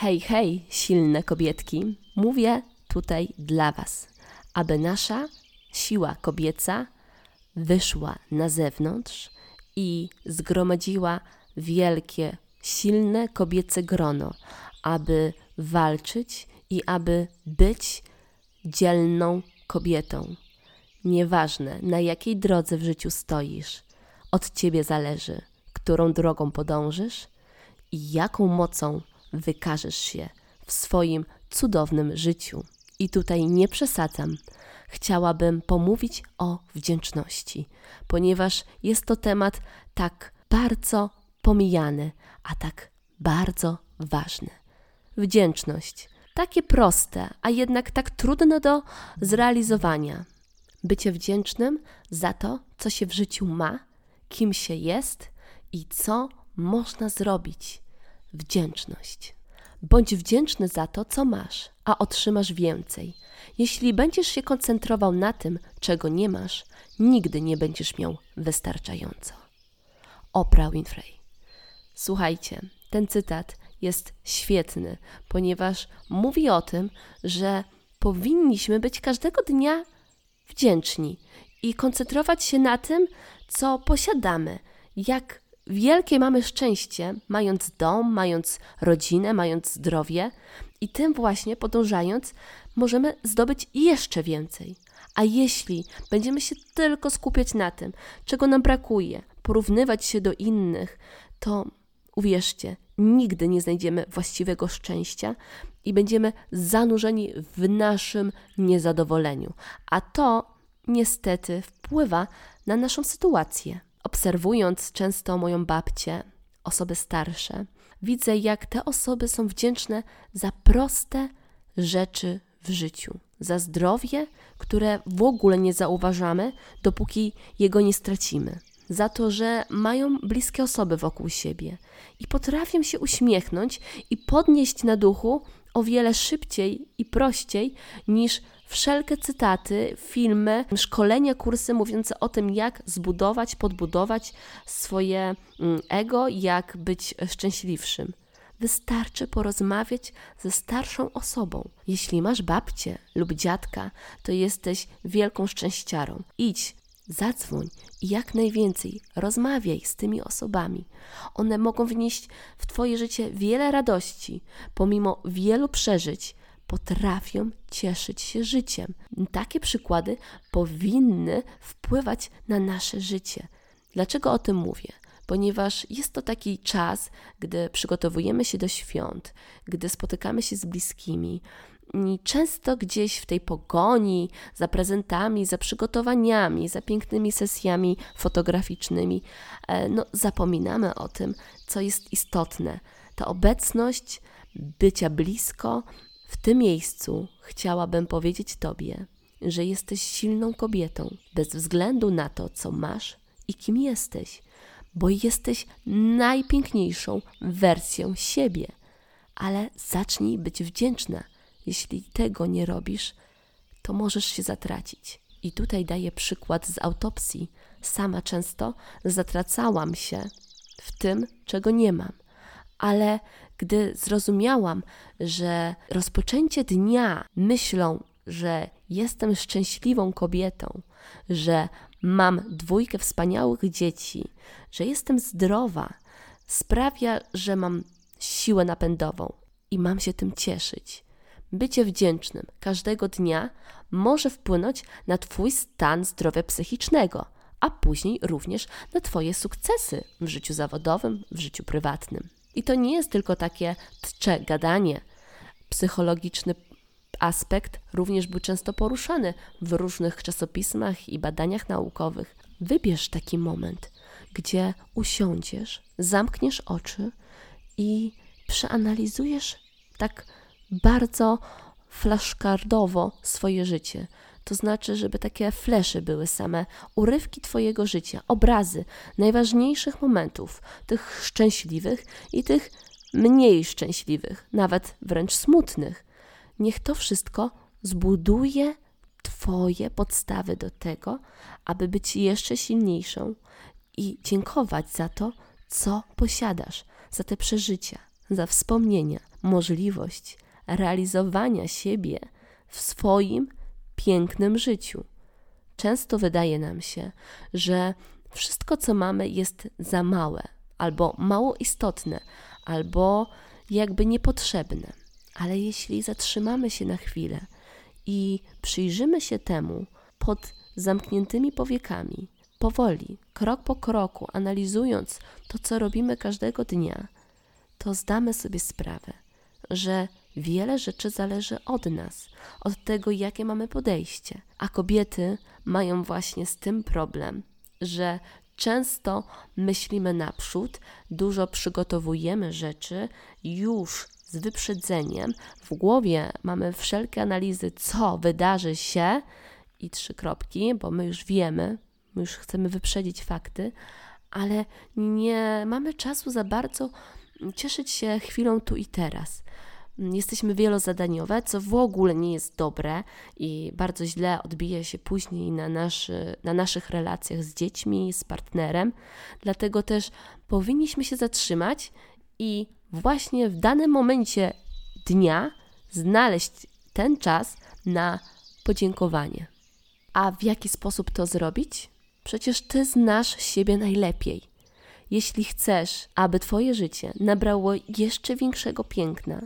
Hej, hej, silne kobietki, mówię tutaj dla Was, aby nasza siła kobieca wyszła na zewnątrz i zgromadziła wielkie, silne kobiece grono, aby walczyć i aby być dzielną kobietą. Nieważne, na jakiej drodze w życiu stoisz, od ciebie zależy, którą drogą podążysz i jaką mocą wykażesz się w swoim cudownym życiu. I tutaj nie przesadzam. Chciałabym pomówić o wdzięczności, ponieważ jest to temat tak bardzo pomijany, a tak bardzo ważny. Wdzięczność. Takie proste, a jednak tak trudne do zrealizowania. Bycie wdzięcznym za to, co się w życiu ma, kim się jest i co można zrobić. Wdzięczność. Bądź wdzięczny za to, co masz, a otrzymasz więcej. Jeśli będziesz się koncentrował na tym, czego nie masz, nigdy nie będziesz miał wystarczająco. Oprah Winfrey. Słuchajcie, ten cytat jest świetny, ponieważ mówi o tym, że powinniśmy być każdego dnia wdzięczni i koncentrować się na tym, co posiadamy, jak wielkie mamy szczęście, mając dom, mając rodzinę, mając zdrowie, i tym właśnie podążając, możemy zdobyć jeszcze więcej. A jeśli będziemy się tylko skupiać na tym, czego nam brakuje, porównywać się do innych, to uwierzcie, nigdy nie znajdziemy właściwego szczęścia i będziemy zanurzeni w naszym niezadowoleniu. A to niestety wpływa na naszą sytuację. Obserwując często moją babcię, osoby starsze, widzę, jak te osoby są wdzięczne za proste rzeczy w życiu, za zdrowie, które w ogóle nie zauważamy, dopóki jego nie stracimy, za to, że mają bliskie osoby wokół siebie. I potrafią się uśmiechnąć i podnieść na duchu o wiele szybciej i prościej niż wszelkie cytaty, filmy, szkolenia, kursy mówiące o tym, jak zbudować, podbudować swoje mm, ego, jak być szczęśliwszym. Wystarczy porozmawiać ze starszą osobą. Jeśli masz babcię lub dziadka, to jesteś wielką szczęściarą. Idź, zadzwoń i jak najwięcej rozmawiaj z tymi osobami. One mogą wnieść w Twoje życie wiele radości, pomimo wielu przeżyć, potrafią cieszyć się życiem. Takie przykłady powinny wpływać na nasze życie. Dlaczego o tym mówię? Ponieważ jest to taki czas, gdy przygotowujemy się do świąt, gdy spotykamy się z bliskimi, często gdzieś w tej pogoni za prezentami, za przygotowaniami, za pięknymi sesjami fotograficznymi, e, no, zapominamy o tym, co jest istotne. Ta obecność bycia blisko, w tym miejscu chciałabym powiedzieć Tobie, że jesteś silną kobietą, bez względu na to, co masz i kim jesteś, bo jesteś najpiękniejszą wersją siebie. Ale zacznij być wdzięczna. Jeśli tego nie robisz, to możesz się zatracić. I tutaj daję przykład z autopsji. Sama często zatracałam się w tym, czego nie mam. Ale gdy zrozumiałam, że rozpoczęcie dnia myślą, że jestem szczęśliwą kobietą, że mam dwójkę wspaniałych dzieci, że jestem zdrowa, sprawia, że mam siłę napędową i mam się tym cieszyć. Bycie wdzięcznym każdego dnia może wpłynąć na Twój stan zdrowia psychicznego, a później również na Twoje sukcesy w życiu zawodowym, w życiu prywatnym. I to nie jest tylko takie tcze gadanie. Psychologiczny aspekt również był często poruszany w różnych czasopismach i badaniach naukowych. Wybierz taki moment, gdzie usiądziesz, zamkniesz oczy i przeanalizujesz tak bardzo flaszkardowo swoje życie. To znaczy, żeby takie flesze były same, urywki Twojego życia, obrazy najważniejszych momentów, tych szczęśliwych i tych mniej szczęśliwych, nawet wręcz smutnych. Niech to wszystko zbuduje Twoje podstawy do tego, aby być jeszcze silniejszą i dziękować za to, co posiadasz, za te przeżycia, za wspomnienia, możliwość realizowania siebie w swoim pięknym życiu. Często wydaje nam się, że wszystko, co mamy, jest za małe, albo mało istotne, albo jakby niepotrzebne. Ale jeśli zatrzymamy się na chwilę i przyjrzymy się temu pod zamkniętymi powiekami, powoli, krok po kroku, analizując to, co robimy każdego dnia, to zdamy sobie sprawę, że wiele rzeczy zależy od nas, od tego, jakie mamy podejście. A kobiety mają właśnie z tym problem, że często myślimy naprzód, dużo przygotowujemy rzeczy już z wyprzedzeniem. W głowie mamy wszelkie analizy, co wydarzy się i trzy kropki, bo my już wiemy, my już chcemy wyprzedzić fakty, ale nie mamy czasu za bardzo cieszyć się chwilą tu i teraz. Jesteśmy wielozadaniowe, co w ogóle nie jest dobre i bardzo źle odbija się później na, naszy, na naszych relacjach z dziećmi, z partnerem. Dlatego też powinniśmy się zatrzymać i właśnie w danym momencie dnia znaleźć ten czas na podziękowanie. A w jaki sposób to zrobić? Przecież ty znasz siebie najlepiej. Jeśli chcesz, aby twoje życie nabrało jeszcze większego piękna,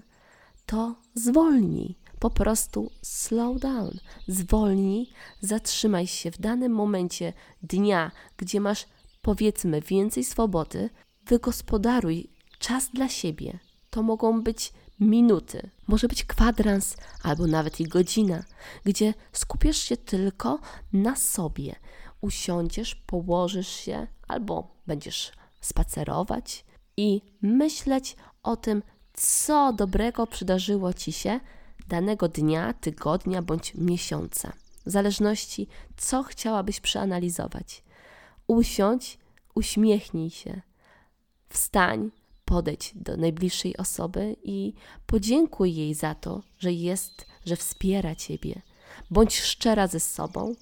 to zwolnij. Po prostu slow down. Zwolnij, zatrzymaj się w danym momencie dnia, gdzie masz powiedzmy więcej swobody, wygospodaruj czas dla siebie. To mogą być minuty, może być kwadrans albo nawet i godzina, gdzie skupisz się tylko na sobie. Usiądziesz, położysz się albo będziesz spacerować i myśleć o tym, co dobrego przydarzyło ci się danego dnia, tygodnia bądź miesiąca, w zależności, co chciałabyś przeanalizować. Usiądź, uśmiechnij się, wstań, podejdź do najbliższej osoby i podziękuj jej za to, że jest, że wspiera ciebie. Bądź szczera ze sobą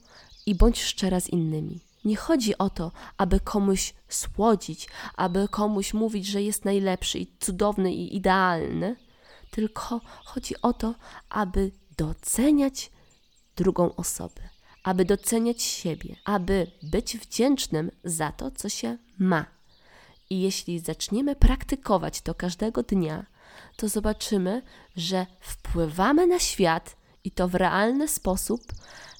i bądź szczera z innymi. Nie chodzi o to, aby komuś słodzić, aby komuś mówić, że jest najlepszy i cudowny i idealny, tylko chodzi o to, aby doceniać drugą osobę, aby doceniać siebie, aby być wdzięcznym za to, co się ma. I jeśli zaczniemy praktykować to każdego dnia, to zobaczymy, że wpływamy na świat i to w realny sposób,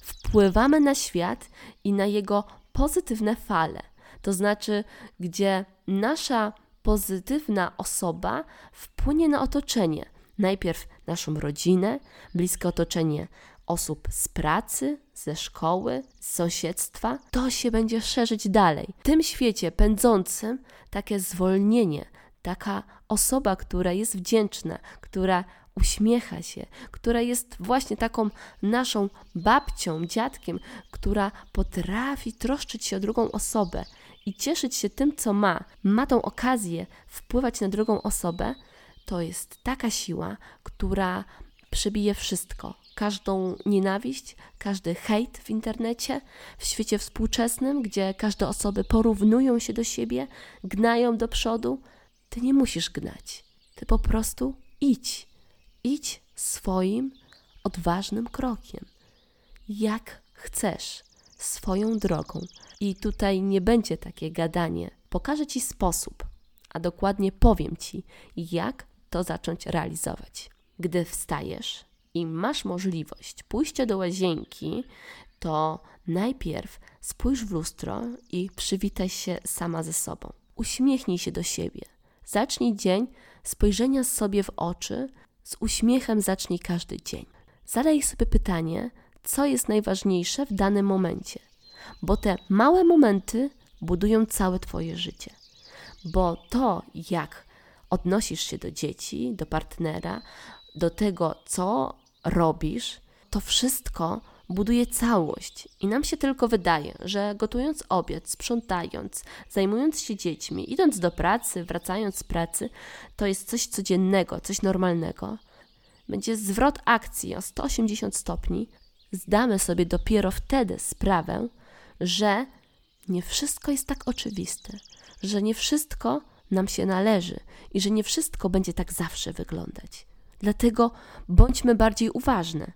wpływamy na świat i na jego pozytywne fale. To znaczy, gdzie nasza pozytywna osoba wpłynie na otoczenie. Najpierw naszą rodzinę, bliskie otoczenie osób z pracy, ze szkoły, z sąsiedztwa, to się będzie szerzyć dalej. W tym świecie pędzącym takie zwolnienie, taka osoba, która jest wdzięczna, która uśmiecha się, która jest właśnie taką naszą babcią, dziadkiem, która potrafi troszczyć się o drugą osobę i cieszyć się tym, co ma, ma tą okazję wpływać na drugą osobę, to jest taka siła, która przebije wszystko. Każdą nienawiść, każdy hejt w internecie, w świecie współczesnym, gdzie każde osoby porównują się do siebie, gnają do przodu. Ty nie musisz gnać. Ty po prostu idź. Idź swoim odważnym krokiem. Jak chcesz, swoją drogą. I tutaj nie będzie takie gadanie. Pokażę Ci sposób, a dokładnie powiem Ci, jak to zacząć realizować. Gdy wstajesz i masz możliwość pójścia do łazienki, to najpierw spójrz w lustro i przywitaj się sama ze sobą. Uśmiechnij się do siebie. Zacznij dzień spojrzenia sobie w oczy, z uśmiechem zacznij każdy dzień. Zadaj sobie pytanie, co jest najważniejsze w danym momencie, bo te małe momenty budują całe Twoje życie. Bo to, jak odnosisz się do dzieci, do partnera, do tego, co robisz, to wszystko buduje całość. I nam się tylko wydaje, że gotując obiad, sprzątając, zajmując się dziećmi, idąc do pracy, wracając z pracy, to jest coś codziennego, coś normalnego. Będzie zwrot akcji o 180 stopni. Zdamy sobie dopiero wtedy sprawę, że nie wszystko jest tak oczywiste, że nie wszystko nam się należy i że nie wszystko będzie tak zawsze wyglądać. Dlatego bądźmy bardziej uważne.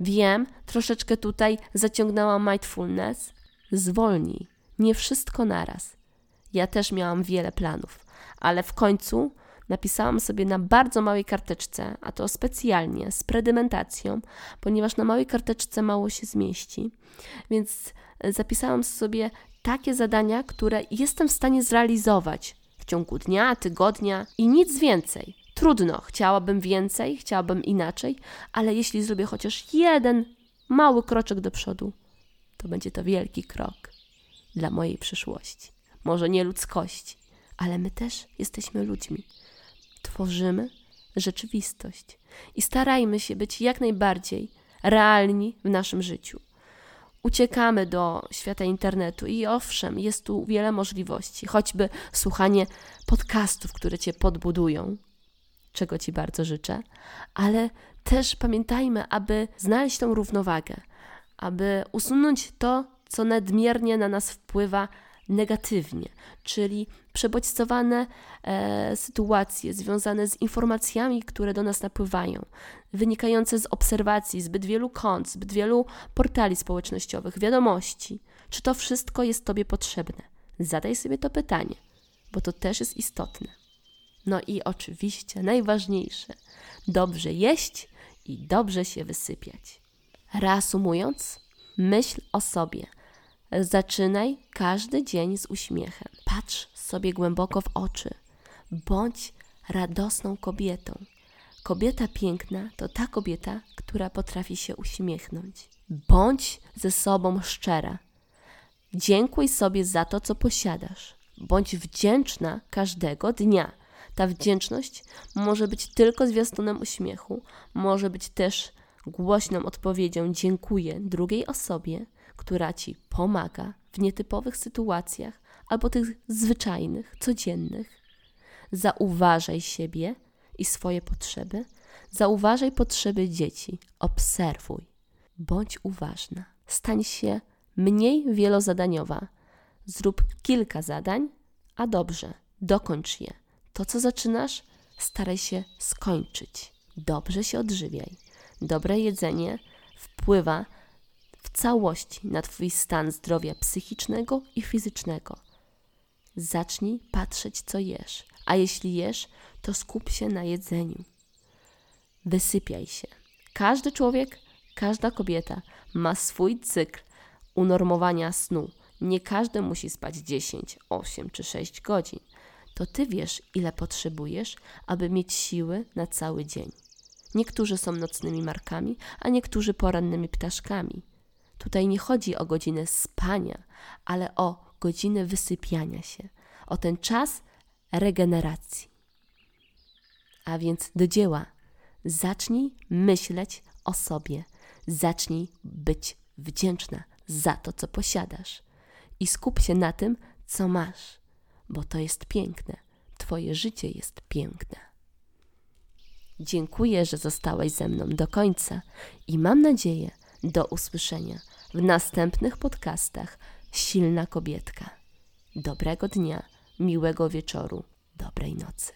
Wiem, troszeczkę tutaj zaciągnęłam mindfulness. Zwolnij, nie wszystko naraz. Ja też miałam wiele planów, ale w końcu napisałam sobie na bardzo małej karteczce, a to specjalnie z predymentacją, ponieważ na małej karteczce mało się zmieści. Więc zapisałam sobie takie zadania, które jestem w stanie zrealizować w ciągu dnia, tygodnia i nic więcej. Trudno, chciałabym więcej, chciałabym inaczej, ale jeśli zrobię chociaż jeden mały kroczek do przodu, to będzie to wielki krok dla mojej przyszłości. Może nie ludzkości, ale my też jesteśmy ludźmi. Tworzymy rzeczywistość i starajmy się być jak najbardziej realni w naszym życiu uciekamy do świata internetu i owszem, jest tu wiele możliwości, choćby słuchanie podcastów, które cię podbudują, czego ci bardzo życzę, ale też pamiętajmy, aby znaleźć tą równowagę, aby usunąć to, co nadmiernie na nas wpływa negatywnie, czyli przebodźcowane e, sytuacje związane z informacjami, które do nas napływają, wynikające z obserwacji zbyt wielu kont, zbyt wielu portali społecznościowych, wiadomości. Czy to wszystko jest Tobie potrzebne? Zadaj sobie to pytanie, bo to też jest istotne. No i oczywiście najważniejsze, dobrze jeść i dobrze się wysypiać. Reasumując, myśl o sobie – Zaczynaj każdy dzień z uśmiechem. Patrz sobie głęboko w oczy. Bądź radosną kobietą. Kobieta piękna to ta kobieta, która potrafi się uśmiechnąć. Bądź ze sobą szczera. Dziękuj sobie za to, co posiadasz. Bądź wdzięczna każdego dnia. Ta wdzięczność może być tylko zwiastunem uśmiechu, może być też głośną odpowiedzią dziękuję drugiej osobie, która ci pomaga w nietypowych sytuacjach albo tych zwyczajnych, codziennych. Zauważaj siebie i swoje potrzeby, zauważaj potrzeby dzieci, obserwuj, bądź uważna. Stań się mniej wielozadaniowa. Zrób kilka zadań, a dobrze, dokończ je. To, co zaczynasz, staraj się skończyć. Dobrze się odżywiaj. Dobre jedzenie wpływa całości na Twój stan zdrowia psychicznego i fizycznego. Zacznij patrzeć, co jesz, a jeśli jesz, to skup się na jedzeniu. Wysypiaj się. Każdy człowiek, każda kobieta ma swój cykl unormowania snu. Nie każdy musi spać 10, 8 czy 6 godzin. To ty wiesz, ile potrzebujesz, aby mieć siły na cały dzień. Niektórzy są nocnymi markami, a niektórzy porannymi ptaszkami. Tutaj nie chodzi o godzinę spania, ale o godzinę wysypiania się, o ten czas regeneracji. A więc do dzieła. Zacznij myśleć o sobie. Zacznij być wdzięczna za to, co posiadasz. I skup się na tym, co masz, bo to jest piękne. Twoje życie jest piękne. Dziękuję, że zostałeś ze mną do końca i mam nadzieję, do usłyszenia w następnych podcastach Silna Kobietka. Dobrego dnia, miłego wieczoru, dobrej nocy.